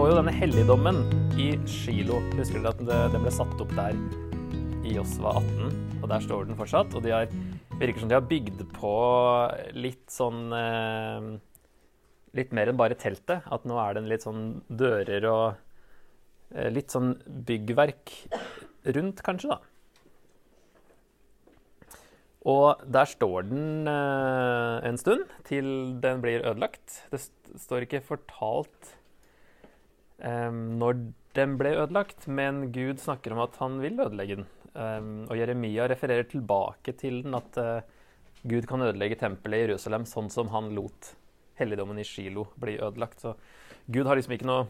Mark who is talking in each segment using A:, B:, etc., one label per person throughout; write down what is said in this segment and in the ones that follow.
A: står jo denne helligdommen i Shilo. Husker dere at den ble satt opp der i Josva 18? Og der står den fortsatt. Og de har, virker som de har bygd på litt sånn eh, Litt mer enn bare teltet. At nå er det litt sånn dører og eh, litt sånn byggverk rundt, kanskje, da. Og der står den eh, en stund til den blir ødelagt. Det st står ikke fortalt em, når den ble ødelagt, men Gud snakker om at han vil ødelegge den. Um, og Jeremia refererer tilbake til den, at uh, Gud kan ødelegge tempelet i Jerusalem sånn som han lot helligdommen i Shilo bli ødelagt. Så Gud har liksom ikke noe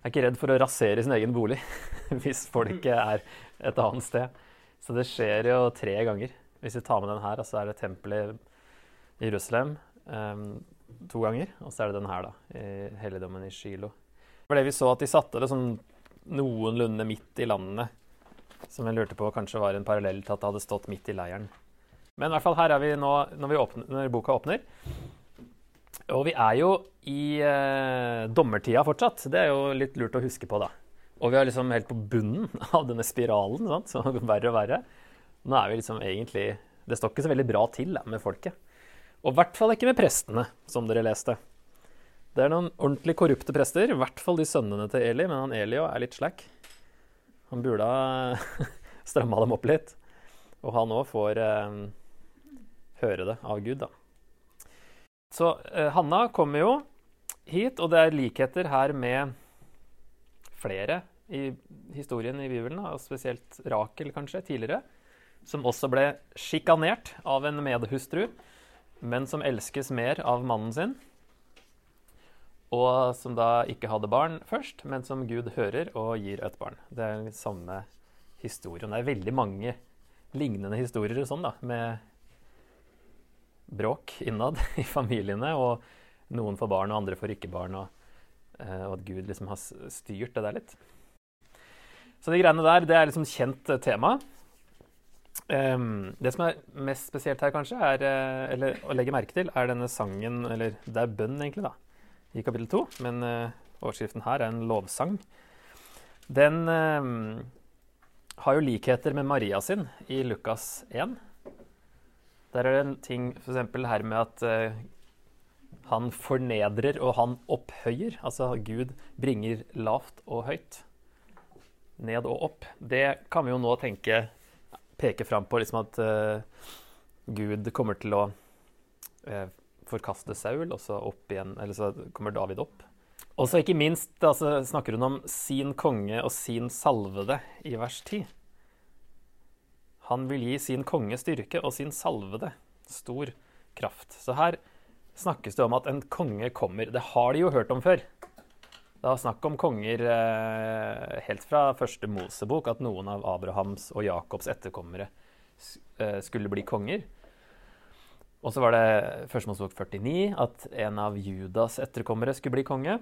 A: er ikke redd for å rasere sin egen bolig hvis folket er et annet sted. Så det skjer jo tre ganger. Hvis vi tar med den her, så er det tempelet i Jerusalem um, to ganger. Og så er det den her, da, i helligdommen i Shilo. Var det vi så at de satte det sånn noenlunde midt i landet. Som jeg lurte på kanskje var en parallell til at det hadde stått midt i leiren. Men i hvert fall her er vi nå når, vi åpner, når boka åpner. Og vi er jo i eh, dommertida fortsatt. Det er jo litt lurt å huske på, da. Og vi er liksom helt på bunnen av denne spiralen, sant? så verre og verre. Nå er vi liksom egentlig Det står ikke så veldig bra til da, med folket. Og i hvert fall ikke med prestene, som dere leste. Det er noen ordentlig korrupte prester, i hvert fall de sønnene til Eli, men han Eli er litt slack. Han burde ha stramma dem opp litt. Og han òg får eh, høre det av Gud, da. Så eh, Hanna kommer jo hit, og det er likheter her med flere i historien i Bibelen, da, og spesielt Rakel kanskje, tidligere, som også ble sjikanert av en medhustru, men som elskes mer av mannen sin, og som da ikke hadde barn først, men som Gud hører og gir et barn. Det er den samme historien. Det er veldig mange lignende historier sånn, da, med bråk innad i familiene, og noen får barn, og andre får ikke barn, og, eh, og at Gud liksom har styrt det der litt. Så de greiene der, det er liksom kjent tema. Um, det som er mest spesielt her, kanskje, er, eh, eller å legge merke til, er denne sangen, eller det er bønn, egentlig, da, i kapittel to, men eh, overskriften her er en lovsang. Den em, har jo likheter med Maria sin i Lukas 1. Der er det en ting f.eks. her med at eh, han fornedrer og han opphøyer. Altså Gud bringer lavt og høyt. Ned og opp. Det kan vi jo nå tenke peke fram på liksom at uh, Gud kommer til å eh, forkaste Saul, og så igjen så kommer David opp. Og så ikke minst altså, snakker hun om sin konge og sin salvede i vers 10. Han vil gi sin konge styrke og sin salvede stor kraft. Så her snakkes det om at en konge kommer. Det har de jo hørt om før. Det var snakk om konger eh, helt fra første Mosebok, at noen av Abrahams og Jakobs etterkommere eh, skulle bli konger. Og så var det første Mosebok 49 at en av Judas etterkommere skulle bli konge.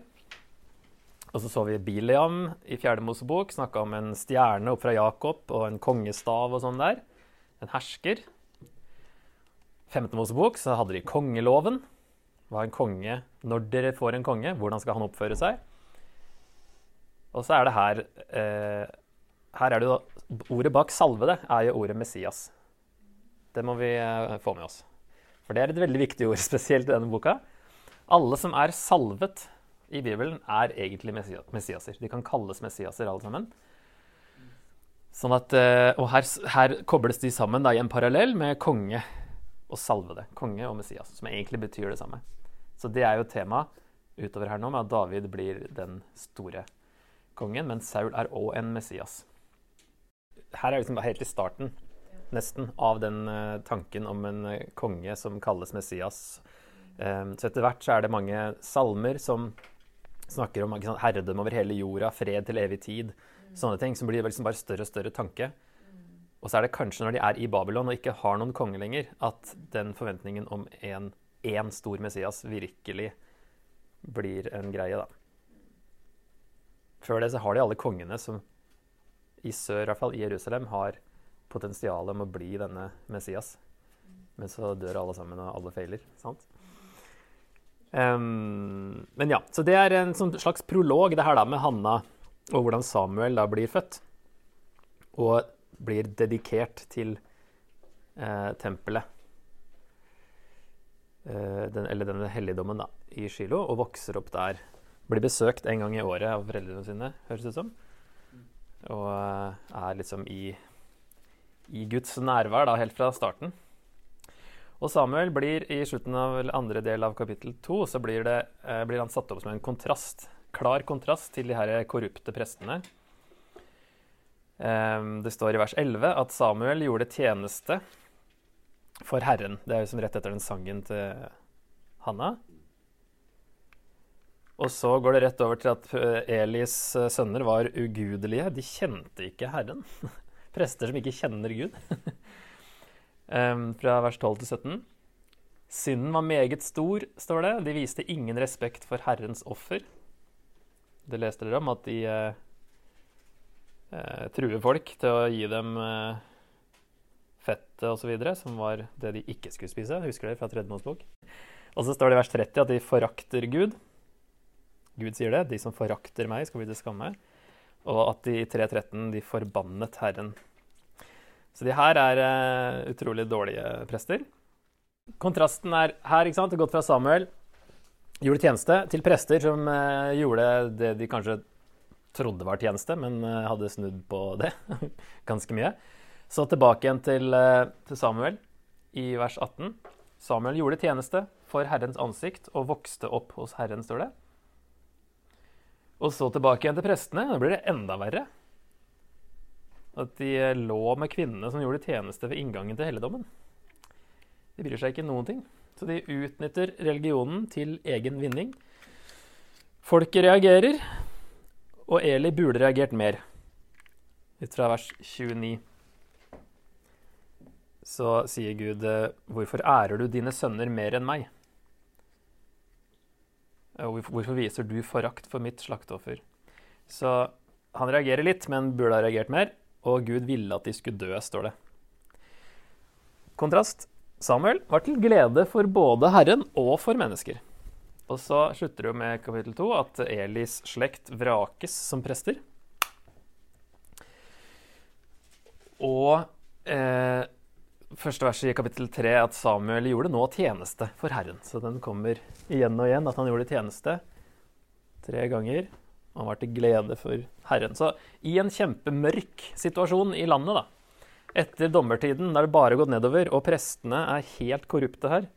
A: Og så så vi Biliam i fjerde Mosebok snakka om en stjerne opp fra Jakob og en kongestav og sånn der. En hersker. Femte Mosebok så hadde de kongeloven. Hva en konge Når dere får en konge, hvordan skal han oppføre seg? Og så er det her eh, Her er det jo Ordet bak 'salvede' er jo ordet 'Messias'. Det må vi eh, få med oss. For det er et veldig viktig ord, spesielt i denne boka. Alle som er salvet i Bibelen, er egentlig messiaser. De kan kalles messiaser, alle sammen. Sånn at, eh, og her, her kobles de sammen da, i en parallell med konge og salvede. Konge og Messias, som egentlig betyr det samme. Så det er jo tema utover her nå, med at David blir den store kongen, men Saul er òg en Messias. Her er liksom helt i starten, nesten, av den eh, tanken om en eh, konge som kalles Messias. Um, så etter hvert så er det mange salmer som snakker om sant, herredømme over hele jorda, fred til evig tid. Sånne ting som blir liksom bare større og større tanke. Og så er det kanskje når de er i Babylon og ikke har noen konge lenger, at den forventningen om en, en stor Messias virkelig blir en greie, da. Før det så har de alle kongene som i sør, i hvert fall i Jerusalem, har potensial om å bli denne Messias. Men så dør alle sammen, og alle feiler. sant? Um, men ja, så det er en sånn slags prolog, det her da med Hanna og hvordan Samuel da blir født. Og blir dedikert til eh, tempelet. Eh, den, eller denne helligdommen da, i Shilo, og vokser opp der. Blir besøkt en gang i året av foreldrene sine, høres det ut som. Og eh, er liksom i, i Guds nærvær da, helt fra starten. Og Samuel blir i slutten av andre del av kapittel to så blir, eh, blir, han satt opp som en kontrast, klar kontrast til de her korrupte prestene. Eh, det står i vers 11 at Samuel gjorde tjeneste for Herren. Det er jo som rett etter den sangen til Hanna. Og så går det rett over til at eh, Elis sønner var ugudelige. De kjente ikke Herren. Prester som ikke kjenner Gud. um, fra vers 12 til 17. Synden var meget stor, står det. De viste ingen respekt for Herrens offer. Det leste dere om, at de uh, uh, truer folk til å gi dem uh, fettet osv., som var det de ikke skulle spise. Husker dere fra Tredje bok? Og så står det i vers 30 at de forakter Gud. Gud sier det. De som forakter meg, skal bli til skamme. Og at de i 3.13 de forbannet Herren. Så de her er uh, utrolig dårlige prester. Kontrasten er her, ikke sant? Gått fra Samuel, gjorde tjeneste, til prester som uh, gjorde det de kanskje trodde var tjeneste, men uh, hadde snudd på det ganske mye. Så tilbake igjen til, til, Samuel i vers 18. Samuel gjorde tjeneste for Herrens ansikt og vokste opp hos Herren, står det. Og så tilbake igjen til prestene. Da blir det enda verre. At de lå med kvinnene som gjorde tjeneste ved inngangen til helligdommen. De bryr seg ikke noen ting. Så de utnytter religionen til egen vinning. Folket reagerer, og Eli burde reagert mer. Ut fra vers 29 så sier Gud, 'Hvorfor ærer du dine sønner mer enn meg?' Hvorfor viser du forakt for mitt slakteoffer? Så han reagerer litt, men burde ha reagert mer. Og Gud ville at de skulle dø, står det. Kontrast. Samuel var til glede for både Herren og for mennesker. Og så slutter det med kapittel to at Elis slekt vrakes som prester. Og eh, første verset i kapittel 3 at Samuel gjorde nå tjeneste for Herren. Så den kommer igjen og igjen, at han gjorde tjeneste tre ganger. Og han var til glede for Herren. Så i en kjempemørk situasjon i landet, da, etter dommertiden, der det bare har gått nedover, og prestene er helt korrupte her,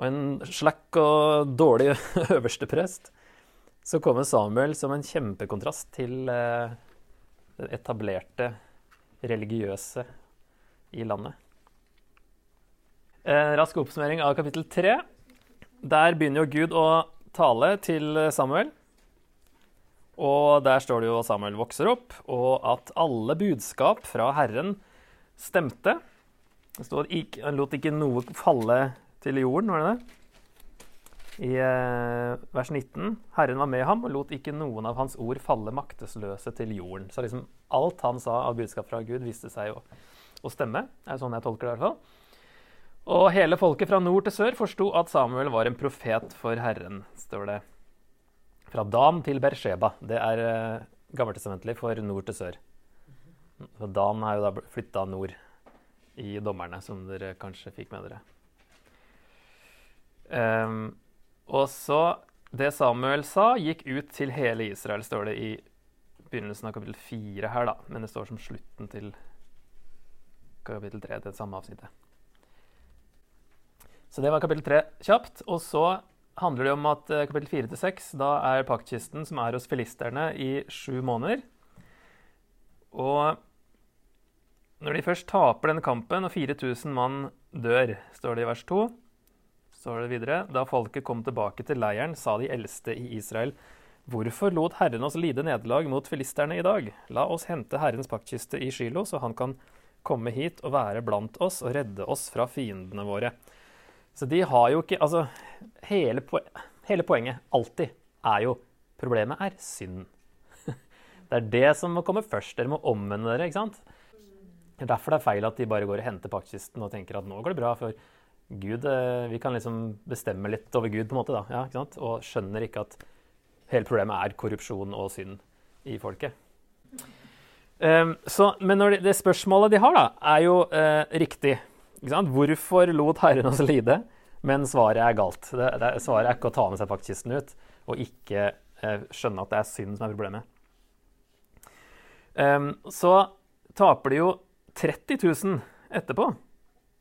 A: og en slakk og dårlig øversteprest, så kommer Samuel som en kjempekontrast til eh, det etablerte religiøse i landet. En rask oppsummering av kapittel 3. Der begynner jo Gud å tale til Samuel. Og der står det jo at Samuel vokser opp, og at alle budskap fra Herren stemte. Det står at han lot ikke noe falle til jorden, var det det? I eh, vers 19. Herren var med ham og lot ikke noen av hans ord falle maktesløse til jorden. Så liksom alt han sa av budskap fra Gud, viste seg jo å stemme. Det er sånn jeg tolker det i hvert fall. Og hele folket fra nord til sør forsto at Samuel var en profet for Herren, står det. Fra Dan til Bersheba. Det er uh, gammeltestamentlig for nord til sør. Så Dan er jo da flytta nord i dommerne, som dere kanskje fikk med dere. Um, og så Det Samuel sa, gikk ut til hele Israel, står det i begynnelsen av kapittel 4 her, da. Men det står som slutten til kapittel 3, det samme avsnittet. Så det var kapittel 3 kjapt. Og så handler det om at eh, kapittel 4 til 6, da er paktkisten som er hos filisterne i sju måneder. Og når de først taper denne kampen, og 4000 mann dør, står det i vers 2, står det videre, da folket kom tilbake til leiren, sa de eldste i Israel, Hvorfor lot Herren oss lide nederlag mot filisterne i dag? La oss hente Herrens paktkiste i Shilo, så han kan komme hit og være blant oss og redde oss fra fiendene våre. Så de har jo ikke Altså, hele, poen hele poenget alltid er jo Problemet er synd. Det er det som må komme først. Dere må omvende dere. ikke sant? Det er derfor det er feil at de bare går og henter paktkisten og tenker at nå går det bra, for Gud, eh, vi kan liksom bestemme litt over Gud, på en måte, da, ja, ikke sant? og skjønner ikke at hele problemet er korrupsjon og synd i folket. Um, så, men de, det spørsmålet de har, da, er jo uh, riktig. Hvorfor lot Herren oss lide? Men svaret er galt. Det, det, svaret er ikke å ta med seg paktkisten ut og ikke uh, skjønne at det er synd som er problemet. Um, så taper de jo 30 000 etterpå,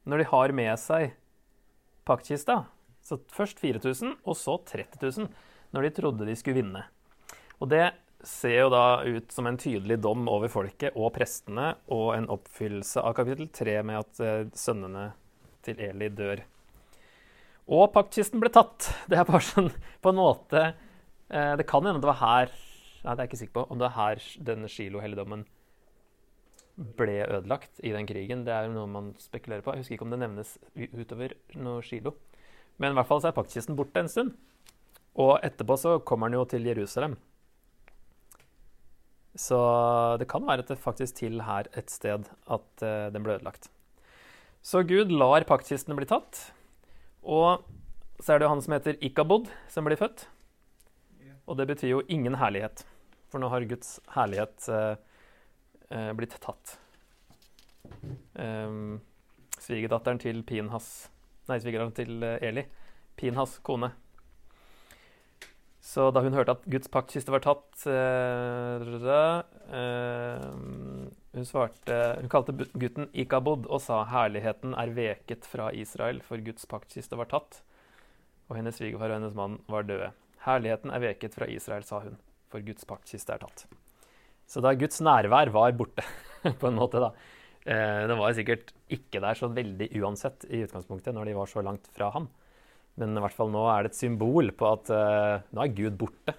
A: når de har med seg paktkista. Så først 4000, og så 30 000, når de trodde de skulle vinne. Og det ser jo da ut som en tydelig dom over folket og prestene, og en oppfyllelse av kapittel 3 med at uh, sønnene til Eli dør. Og paktkisten ble tatt. Det er bare sånn på en måte uh, Det kan hende det var her Nei, det er jeg ikke sikker på om det er her denne Shilo-helligdommen ble ødelagt i den krigen. Det er jo noe man spekulerer på. Jeg husker ikke om det nevnes utover noe Shilo. Men i hvert fall så er paktkisten borte en stund. Og etterpå så kommer den jo til Jerusalem. Så det kan være at det faktisk til her et sted at uh, den ble ødelagt. Så Gud lar paktkistene bli tatt. Og så er det jo han som heter Ikabod, som blir født. Og det betyr jo ingen herlighet. For nå har Guds herlighet uh, uh, blitt tatt. Um, svigerdatteren til Pinhas Nei, svigerdatteren til Eli. Pinhas kone så da hun hørte at Guds paktkiste var tatt uh, uh, Hun svarte Hun kalte gutten Ikabod og sa 'Herligheten er veket fra Israel, for Guds paktkiste var tatt'. Og hennes svigerfar og hennes mann var døde. 'Herligheten er veket fra Israel', sa hun, for Guds paktkiste er tatt. Så da Guds nærvær var borte, på en måte, da Den Det var sikkert ikke der så veldig uansett i utgangspunktet, når de var så langt fra ham. Men i hvert fall nå er det et symbol på at uh, nå er Gud borte.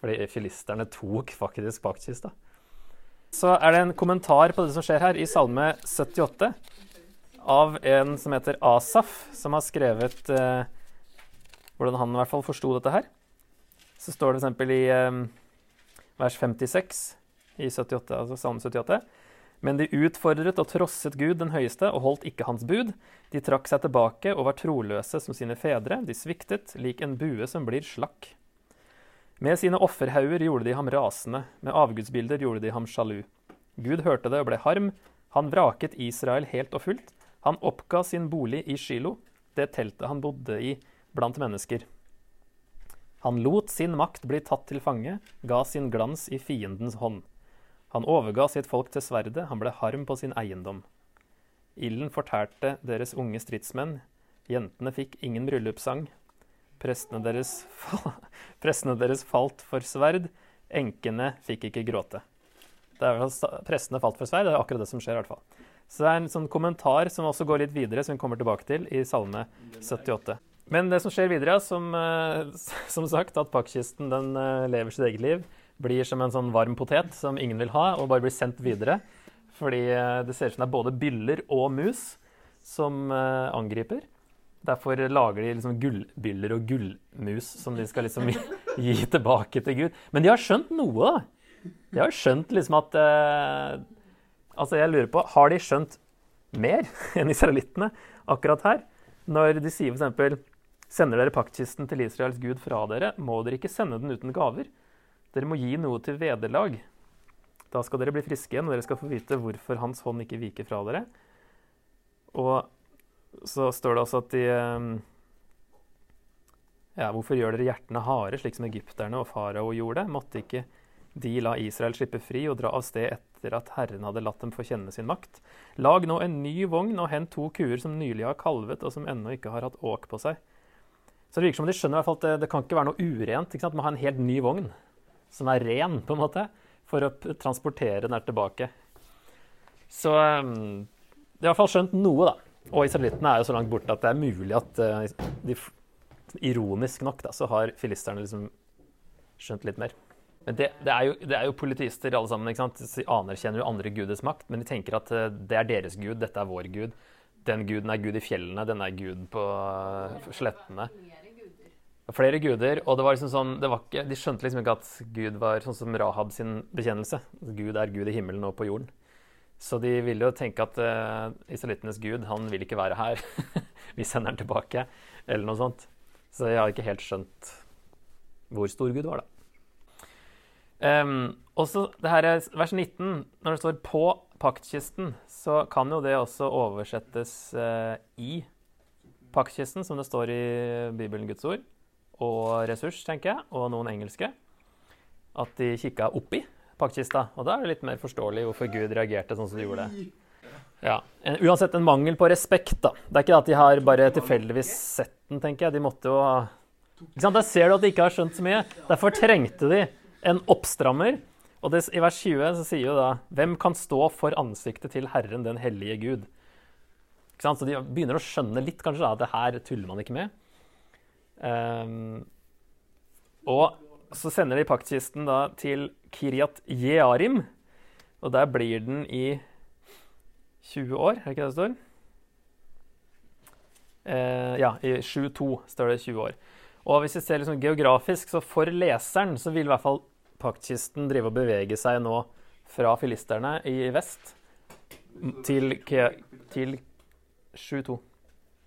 A: Fordi filisterne tok faktisk paktkista. Så er det en kommentar på det som skjer her, i Salme 78, av en som heter Asaf, som har skrevet uh, hvordan han i hvert fall forsto dette her. Så står det f.eks. i um, vers 56 i 78, altså Salme 78. Men de utfordret og trosset Gud den høyeste og holdt ikke hans bud. De trakk seg tilbake og var troløse som sine fedre. De sviktet lik en bue som blir slakk. Med sine offerhauger gjorde de ham rasende, med avgudsbilder gjorde de ham sjalu. Gud hørte det og ble harm. Han vraket Israel helt og fullt. Han oppga sin bolig i Shilo, det teltet han bodde i blant mennesker. Han lot sin makt bli tatt til fange, ga sin glans i fiendens hånd. Han overga sitt folk til sverdet, han ble harm på sin eiendom. Ilden fortærte deres unge stridsmenn, jentene fikk ingen bryllupssang. Prestene deres, prestene deres falt for sverd, enkene fikk ikke gråte. Det er Prestene falt for sverd, det er akkurat det som skjer. i hvert fall. Så det er en sånn kommentar som også går litt videre, som vi kommer tilbake til i Salme 78. Men det som skjer videre, som, eh, som sagt, at pakkisten eh, lever sitt eget liv blir som en sånn varm potet som ingen vil ha, og bare blir sendt videre. Fordi eh, det ser ut som det er både byller og mus som uh, angriper. Derfor lager de liksom gullbyller og gullmus som de skal liksom gi tilbake til Gud. Men de har skjønt noe, da. De har skjønt liksom at uh, Altså, jeg lurer på Har de skjønt mer enn israelittene akkurat her? Når de sier f.eks.: Sender dere paktkisten til Israels Gud fra dere, må dere ikke sende den uten gaver. Dere må gi noe til vederlag. Da skal dere bli friske igjen, og dere skal få vite hvorfor hans hånd ikke viker fra dere. Og så står det også at de ehm, Ja, hvorfor gjør dere hjertene harde, slik som egypterne og farao gjorde? Måtte ikke de la Israel slippe fri og dra av sted etter at Herren hadde latt dem få kjenne sin makt? Lag nå en ny vogn og hent to kuer som nylig har kalvet, og som ennå ikke har hatt åk på seg. Så det virker som de skjønner at det, det kan ikke være noe urent. Ikke sant? Man må ha en helt ny vogn som er ren, på en måte, for å transportere den her tilbake. Så um, de har i hvert fall skjønt noe, da. Og israelittene er jo så langt borte at det er mulig at uh, de, Ironisk nok da, så har filisterne liksom skjønt litt mer. Men det, det, er jo, det, er jo, politister alle sammen. ikke sant? De anerkjenner jo andre guders makt, men de tenker at uh, det er deres gud, dette er vår gud. Den guden er gud i fjellene, den er gud på uh, slettene. Flere guder, og det var liksom sånn, var ikke, de skjønte liksom ikke at Gud var sånn som Rahab sin bekjennelse. Gud er Gud i himmelen og på jorden. Så de ville jo tenke at uh, israelittenes gud han vil ikke være her. Vi sender han tilbake, eller noe sånt. Så jeg har ikke helt skjønt hvor stor Gud var, da. Um, også det her er vers 19. Når det står 'på paktkisten', så kan jo det også oversettes uh, i paktkisten, som det står i Bibelen Guds ord, og ressurs, tenker jeg, og noen engelske. At de kikka oppi paktkista. Og da er det litt mer forståelig hvorfor Gud reagerte sånn som de gjorde. Ja. Uansett en mangel på respekt, da. Det er ikke at de har bare tilfeldigvis sett den, tenker jeg. De måtte jo ikke sant? Der ser du at de ikke har skjønt så mye. Derfor trengte de en oppstrammer. Og det, I vers 20 så sier jo da Hvem kan stå for ansiktet til Herren den hellige Gud? Ikke sant? Så de begynner å skjønne litt kanskje da, at det her tuller man ikke med. Um, og så sender de paktkisten da til Kiryat Jearim. Og der blir den i 20 år, er det ikke det det står? Uh, ja, i 7-2 står det 20 år. Og hvis vi ser liksom geografisk, så for leseren så vil i hvert fall paktkisten drive og bevege seg nå fra filisterne i vest til, til 7-2.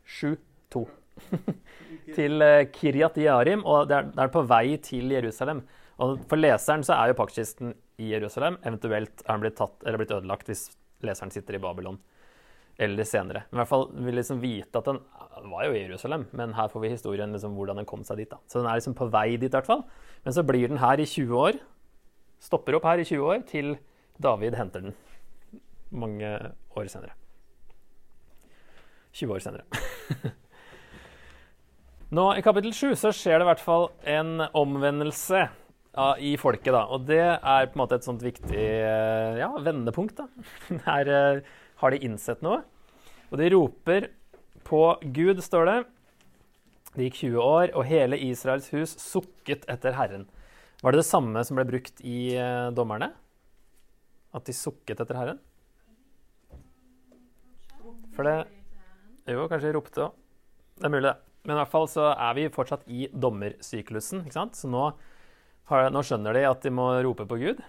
A: 7-2. til eh, Kiryat Yarim, og det er, det er, på vei til Jerusalem. Og For leseren så er jo paktkisten i Jerusalem. Eventuelt er den blitt tatt eller blitt ødelagt hvis leseren sitter i Babylon eller senere. Men i hvert fall vil liksom vite at den var jo i Jerusalem, men her får vi historien liksom hvordan den kom seg dit. da. Så den er liksom på vei dit, i hvert fall. Men så blir den her i 20 år. Stopper opp her i 20 år til David henter den mange år senere. 20 år senere. Nå I kapittel 7 så skjer det i hvert fall en omvendelse ja, i folket. da, Og det er på en måte et sånt viktig eh, ja, vendepunkt. da. Her uh, har de innsett noe. Og de roper på Gud, står det. Det gikk 20 år, og hele Israels hus sukket etter Herren. Var det det samme som ble brukt i uh, dommerne? At de sukket etter Herren? For det Jo, kanskje de ropte òg. Det er mulig, det. Men i hvert fall så er vi fortsatt i dommersyklusen. ikke sant? Så nå, har, nå skjønner de at de må rope på Gud.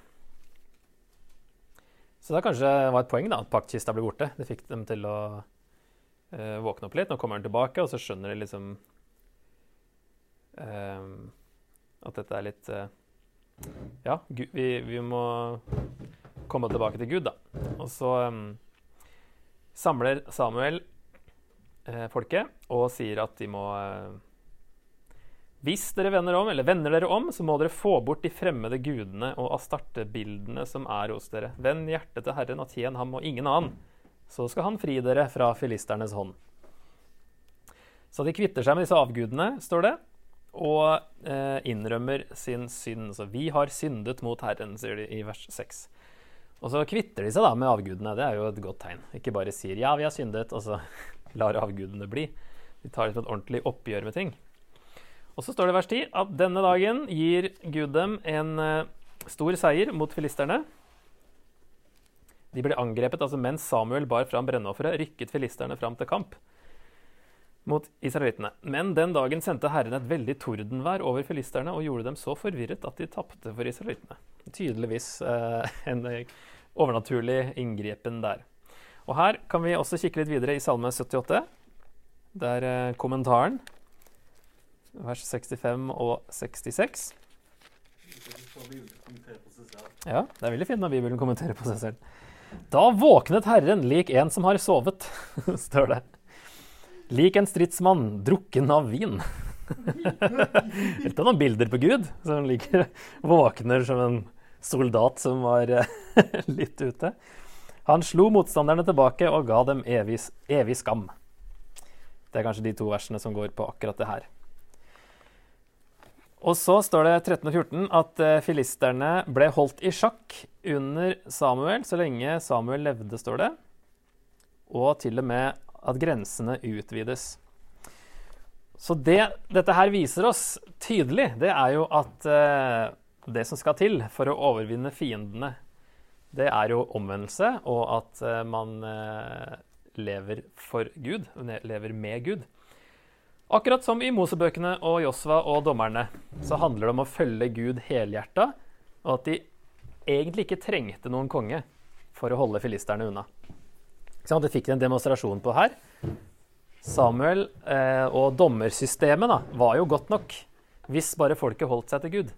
A: Så det kanskje var et poeng da, at paktkista ble borte. Det fikk dem til å uh, våkne opp litt. Nå kommer den tilbake, og så skjønner de liksom uh, at dette er litt uh, Ja, Gud, vi, vi, må komme tilbake til Gud, da. Og så um, samler Samuel eh, folket og sier at de må eh, Hvis dere vender om, eller vender dere om, så må dere få bort de fremmede gudene og astartebildene som er hos dere. Vend hjertet til Herren og tjen ham og ingen annen. Så skal han fri dere fra filisternes hånd. Så de kvitter seg med disse avgudene, står det, og eh, innrømmer sin synd. Så vi har syndet mot Herren, sier de i vers 6. Og så kvitter de seg da med avgudene. Det er jo et godt tegn. Ikke bare sier 'ja, vi har syndet', og så lar avgudene bli. De tar litt et ordentlig oppgjør med ting. Og så står det i vers 10 at denne dagen gir Gud dem en uh, stor seier mot filisterne. De ble angrepet, altså mens Samuel bar fram brennofferet, rykket filisterne fram til kamp mot israelittene. Men den dagen sendte Herren et veldig tordenvær over filisterne og gjorde dem så forvirret at de tapte for israelittene. Tydeligvis eh, en overnaturlig inngripen der. Og her kan vi også kikke litt videre i Salme 78. Der eh, kommentaren, vers 65 og 66. Ja, det er veldig fint når Bibelen kommenterer på seg selv. Da våknet Herren lik en som har sovet, står det. Lik en stridsmann drukken av vin. Av noen bilder på Gud, som ligger våkner som en soldat som var eh, litt ute. Han slo motstanderne tilbake og ga dem evig, evig skam. Det er kanskje de to versene som går på akkurat det her. Og så står det 13 og 14 at eh, filisterne ble holdt i sjakk under Samuel så lenge Samuel levde, står det. Og til og med at grensene utvides. Så det dette her viser oss tydelig, det er jo at uh, det som skal til for å overvinne fiendene det er jo omvendelse, og at uh, man uh, lever for Gud, lever med Gud. Akkurat som i Mosebøkene og Josva og dommerne, så handler det om å følge Gud helhjerta, og at de egentlig ikke trengte noen konge. for å holde filisterne unna. Så det fikk de en demonstrasjon på her. Samuel eh, og dommersystemet da, var jo godt nok. Hvis bare folket holdt seg til Gud,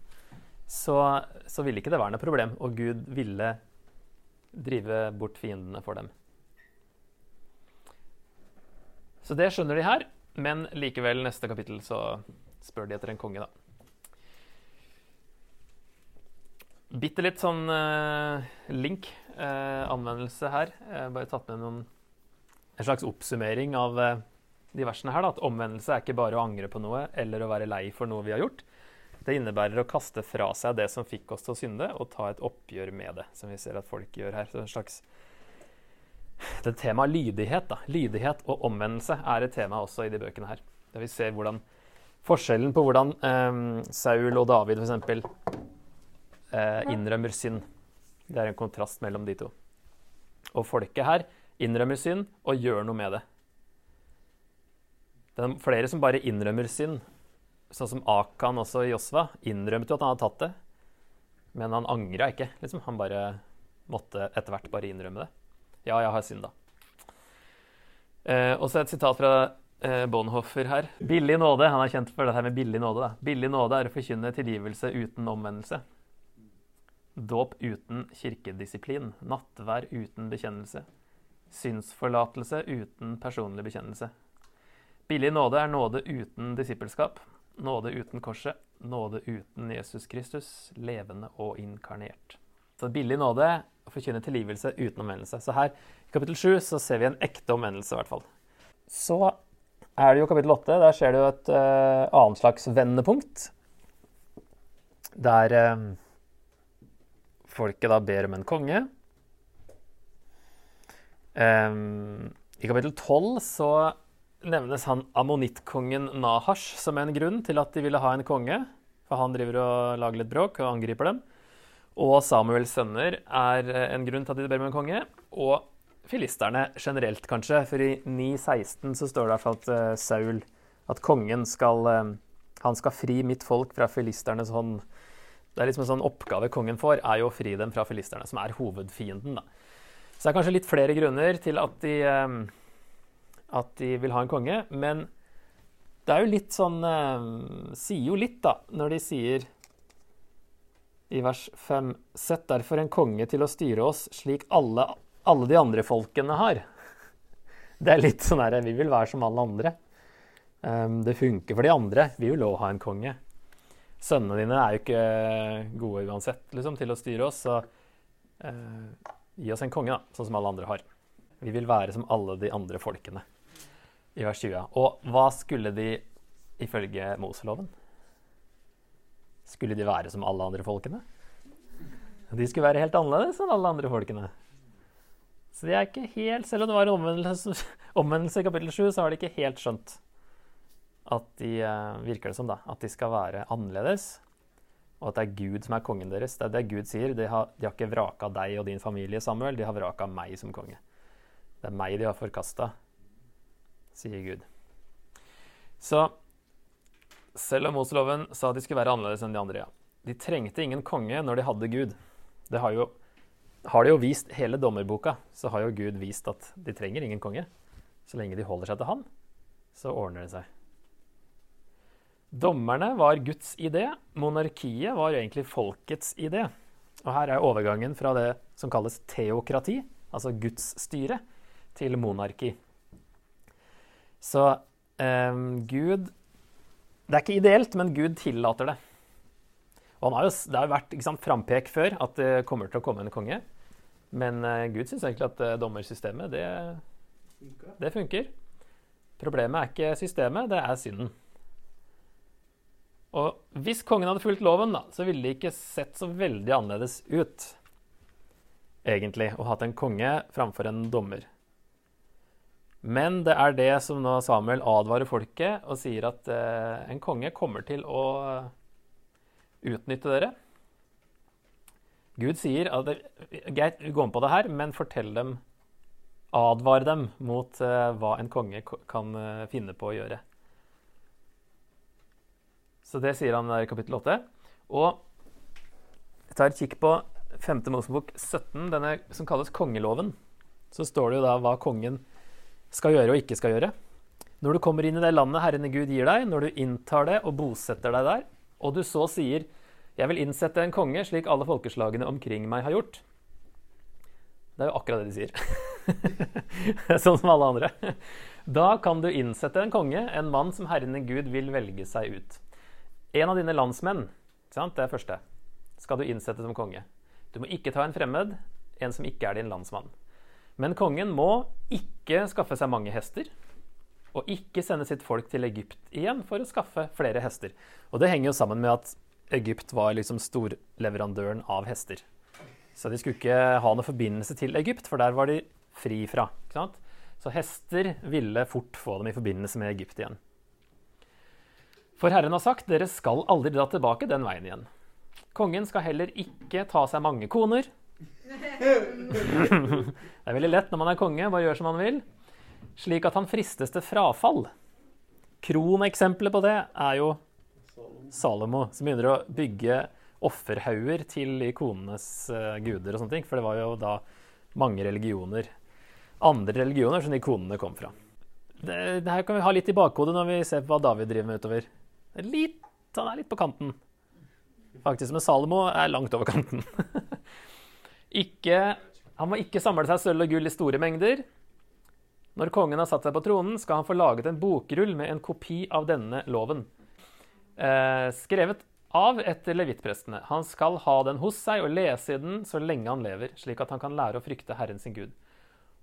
A: så, så ville ikke det være noe problem. Og Gud ville drive bort fiendene for dem. Så det skjønner de her, men likevel, neste kapittel, så spør de etter en konge, da. Bitte litt sånn uh, link, uh, anvendelse her. Jeg bare tatt med noen, en slags oppsummering av uh, de versene her. Da, at omvendelse er ikke bare å angre på noe eller å være lei for noe vi har gjort. Det innebærer å kaste fra seg det som fikk oss til å synde, og ta et oppgjør med det, som vi ser at folk gjør her. Så en slags det temaet lydighet, da. lydighet og omvendelse er et tema også i de bøkene her. Der vi ser hvordan forskjellen på hvordan eh, Saul og David f.eks. Eh, innrømmer synd. Det er en kontrast mellom de to. Og folket her innrømmer synd og gjør noe med det. Det er flere som bare innrømmer synd. Sånn som Akan også i Josva innrømte jo at han hadde tatt det. Men han angra ikke. Liksom. Han bare måtte etter hvert bare innrømme det. Ja, jeg har synda. Eh, og så et sitat fra eh, Bonhoffer her. Billig nåde. Han er kjent for det her med billig nåde. Da. Billig nåde er å forkynne tilgivelse uten omvendelse. Dåp uten kirkedisiplin. Nattvær uten bekjennelse. Synsforlatelse uten personlig bekjennelse. Billig nåde er nåde uten disippelskap. Nåde uten korset. Nåde uten Jesus Kristus, levende og inkarnert. Så billig nåde å forkynne tilgivelse uten omvendelse. Så her i kapittel 7 så ser vi en ekte omvendelse, i hvert fall. Så er det jo kapittel 8. Der ser du et uh, annet slags vendepunkt. Der uh, folket da ber om en konge. Um, I kapittel 12 så nevnes han ammonittkongen Nahash som en grunn til at de ville ha en konge. For han driver og lager litt bråk og angriper dem. Og Samuels sønner er eh, en grunn til at de ber om en konge. Og filisterne generelt, kanskje. For i 9.16 så står det i hvert fall at uh, Saul At kongen skal uh, Han skal fri mitt folk fra filisternes hånd. Det er liksom en sånn oppgave kongen får, er jo å fri dem fra filisterne, som er hovedfienden. da. Så det er kanskje litt flere grunner til at de, um, at de vil ha en konge. Men det er jo litt sånn eh, Sier jo litt, da, når de sier i vers 5.: Sett derfor en konge til å styre oss slik alle, alle de andre folkene har. Det er litt sånn her Vi vil være som alle andre. Um, det funker for de andre. Vi vil òg ha en konge. Sønnene dine er jo ikke gode uansett liksom, til å styre oss, så uh, gi oss en konge, da, sånn som alle andre har. Vi vil være som alle de andre folkene. I vers 20. Og hva skulle de ifølge Moseloven? Skulle de være som alle andre folkene? De skulle være helt annerledes enn alle andre folkene. Så de er ikke helt, Selv om det var omvendelse, omvendelse i kapittel 7, så har de ikke helt skjønt at de uh, virker det som da, at de skal være annerledes, og at det er Gud som er kongen deres. Det er det Gud sier. De har, de har ikke vraka deg og din familie, Samuel. De har vraka meg som konge. Det er meg de har forkasta, sier Gud. Så selv om Moseloven sa at de skulle være annerledes enn de andre. ja. De trengte ingen konge når de hadde Gud. Det har jo har de jo vist hele dommerboka, så har jo Gud vist at de trenger ingen konge. Så lenge de holder seg til han, så ordner det seg. Dommerne var Guds idé. Monarkiet var egentlig folkets idé. Og her er overgangen fra det som kalles teokrati, altså Guds styre, til monarki. Så eh, Gud det er ikke ideelt, men Gud tillater det. Og har jo, det har jo vært sant, frampek før at det kommer til å komme en konge. Men uh, Gud syns egentlig at uh, dommersystemet, det, det funker. Problemet er ikke systemet, det er synden. Og hvis kongen hadde fulgt loven, da, så ville det ikke sett så veldig annerledes ut, egentlig, å hatt en konge framfor en dommer. Men det er det som nå Samuel advarer folket og sier at eh, en konge kommer til å utnytte dere. Gud sier at greit, går med på det her, men fortell dem Advar dem mot eh, hva en konge kan eh, finne på å gjøre. Så det sier han der i kapittel 8. Og jeg tar et kikk på 5. Mosebok 17, denne som kalles kongeloven, så står det jo da hva kongen skal gjøre og ikke skal gjøre. Når du kommer inn i det landet Herren Gud gir deg, når du inntar det og bosetter deg der, og du så sier 'Jeg vil innsette en konge slik alle folkeslagene omkring meg har gjort', det er jo akkurat det de sier. sånn som alle andre. Da kan du innsette en konge, en mann som Herren Gud vil velge seg ut. En av dine landsmenn, det er første, skal du innsette som konge. Du må ikke ta en fremmed, en som ikke er din landsmann. Men kongen må ikke skaffe seg mange hester, og ikke sende sitt folk til Egypt igjen for å skaffe flere hester. Og det henger jo sammen med at Egypt var liksom storleverandøren av hester. Så de skulle ikke ha noe forbindelse til Egypt, for der var de fri fra. Så hester ville fort få dem i forbindelse med Egypt igjen. For Herren har sagt, dere skal aldri dra tilbake den veien igjen. Kongen skal heller ikke ta seg mange koner. Det er veldig lett når man er konge, bare gjør som man vil. Slik at han fristes til frafall. Kroneksempelet på det er jo Salomo, som begynner å bygge offerhauger til ikonenes uh, guder og sånne ting. For det var jo da mange religioner, andre religioner, som ikonene kom fra. Det, det, her kan vi ha litt i bakhodet når vi ser på hva David driver med utover. Litt, han er litt på kanten. Faktisk, Men Salomo er langt over kanten. ikke, han må ikke samle seg sølv og gull i store mengder. Når kongen har satt seg på tronen, skal han få laget en bokrull med en kopi av denne loven. Eh, skrevet av etter levittprestene. Han skal ha den hos seg og lese i den så lenge han lever, slik at han kan lære å frykte Herren sin Gud.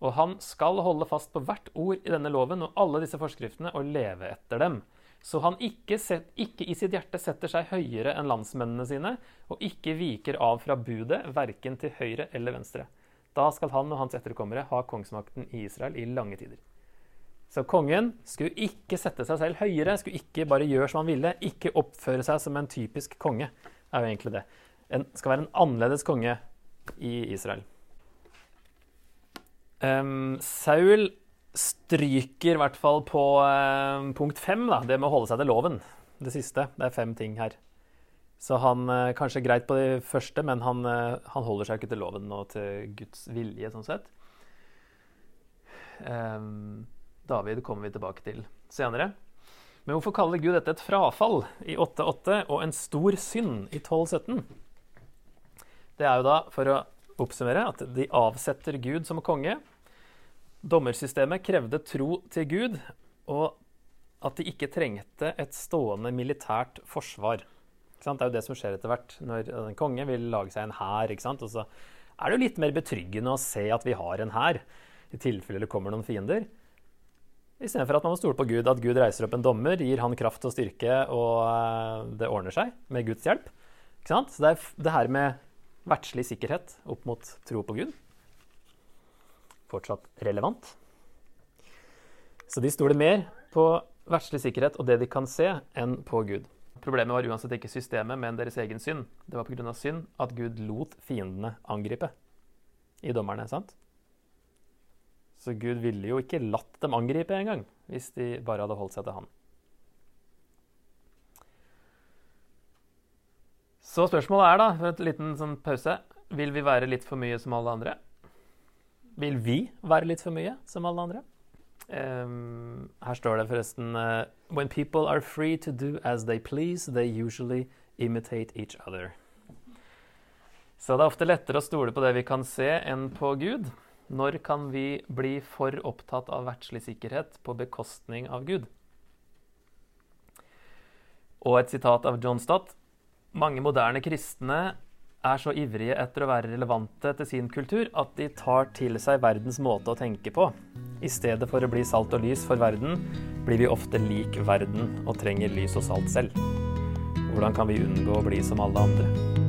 A: Og han skal holde fast på hvert ord i denne loven og alle disse forskriftene og leve etter dem. Så han ikke, set, ikke i sitt hjerte setter seg høyere enn landsmennene sine, og ikke viker av fra budet, verken til høyre eller venstre. Da skal han og hans etterkommere ha kongsmakten i Israel i lange tider. Så kongen skulle ikke sette seg selv høyere, skulle ikke bare gjøre som han ville. Ikke oppføre seg som en typisk konge, er jo egentlig det. En skal være en annerledes konge i Israel. Um, Saul stryker i hvert fall på um, punkt fem, da, det med å holde seg til loven. Det siste. Det er fem ting her. Så han uh, kanskje greit på de første, men han, uh, han, holder seg ikke til loven og til Guds vilje, sånn sett. Um, David kommer vi tilbake til senere. Men hvorfor kaller Gud dette et frafall i 8.8 og en stor synd i 12.17? Det er jo da, for å oppsummere, at de avsetter Gud som konge. Dommersystemet krevde tro til Gud, og at de ikke trengte et stående militært forsvar. Det er jo det som skjer etter hvert når en konge vil lage seg en hær. Og så er det jo litt mer betryggende å se at vi har en hær, i tilfelle det kommer noen fiender. Istedenfor at man må stole på Gud, at Gud reiser opp en dommer, gir han kraft og styrke, og eh, det ordner seg med Guds hjelp. Så det er det her med verdslig sikkerhet opp mot tro på Gud. Fortsatt relevant. Så de stoler mer på verdslig sikkerhet og det de kan se, enn på Gud. Problemet var uansett ikke systemet, men deres egen synd. Det var pga. synd at Gud lot fiendene angripe i dommerne. sant? Så Gud ville jo ikke latt dem angripe engang, hvis de bare hadde holdt seg til han. Så spørsmålet er, da, for en liten sånn pause Vil vi være litt for mye som alle andre? Vil vi være litt for mye som alle andre? Um, her står det forresten uh, When people are free to do as they please, they usually imitate each other. Så det er ofte lettere å stole på det vi kan se, enn på Gud. Når kan vi bli for opptatt av verdslig sikkerhet på bekostning av Gud? Og et sitat av John Stott. Mange moderne kristne er så ivrige etter å være relevante til sin kultur at de tar til seg verdens måte å tenke på. I stedet for å bli salt og lys for verden, blir vi ofte lik verden og trenger lys og salt selv. Hvordan kan vi unngå å bli som alle andre?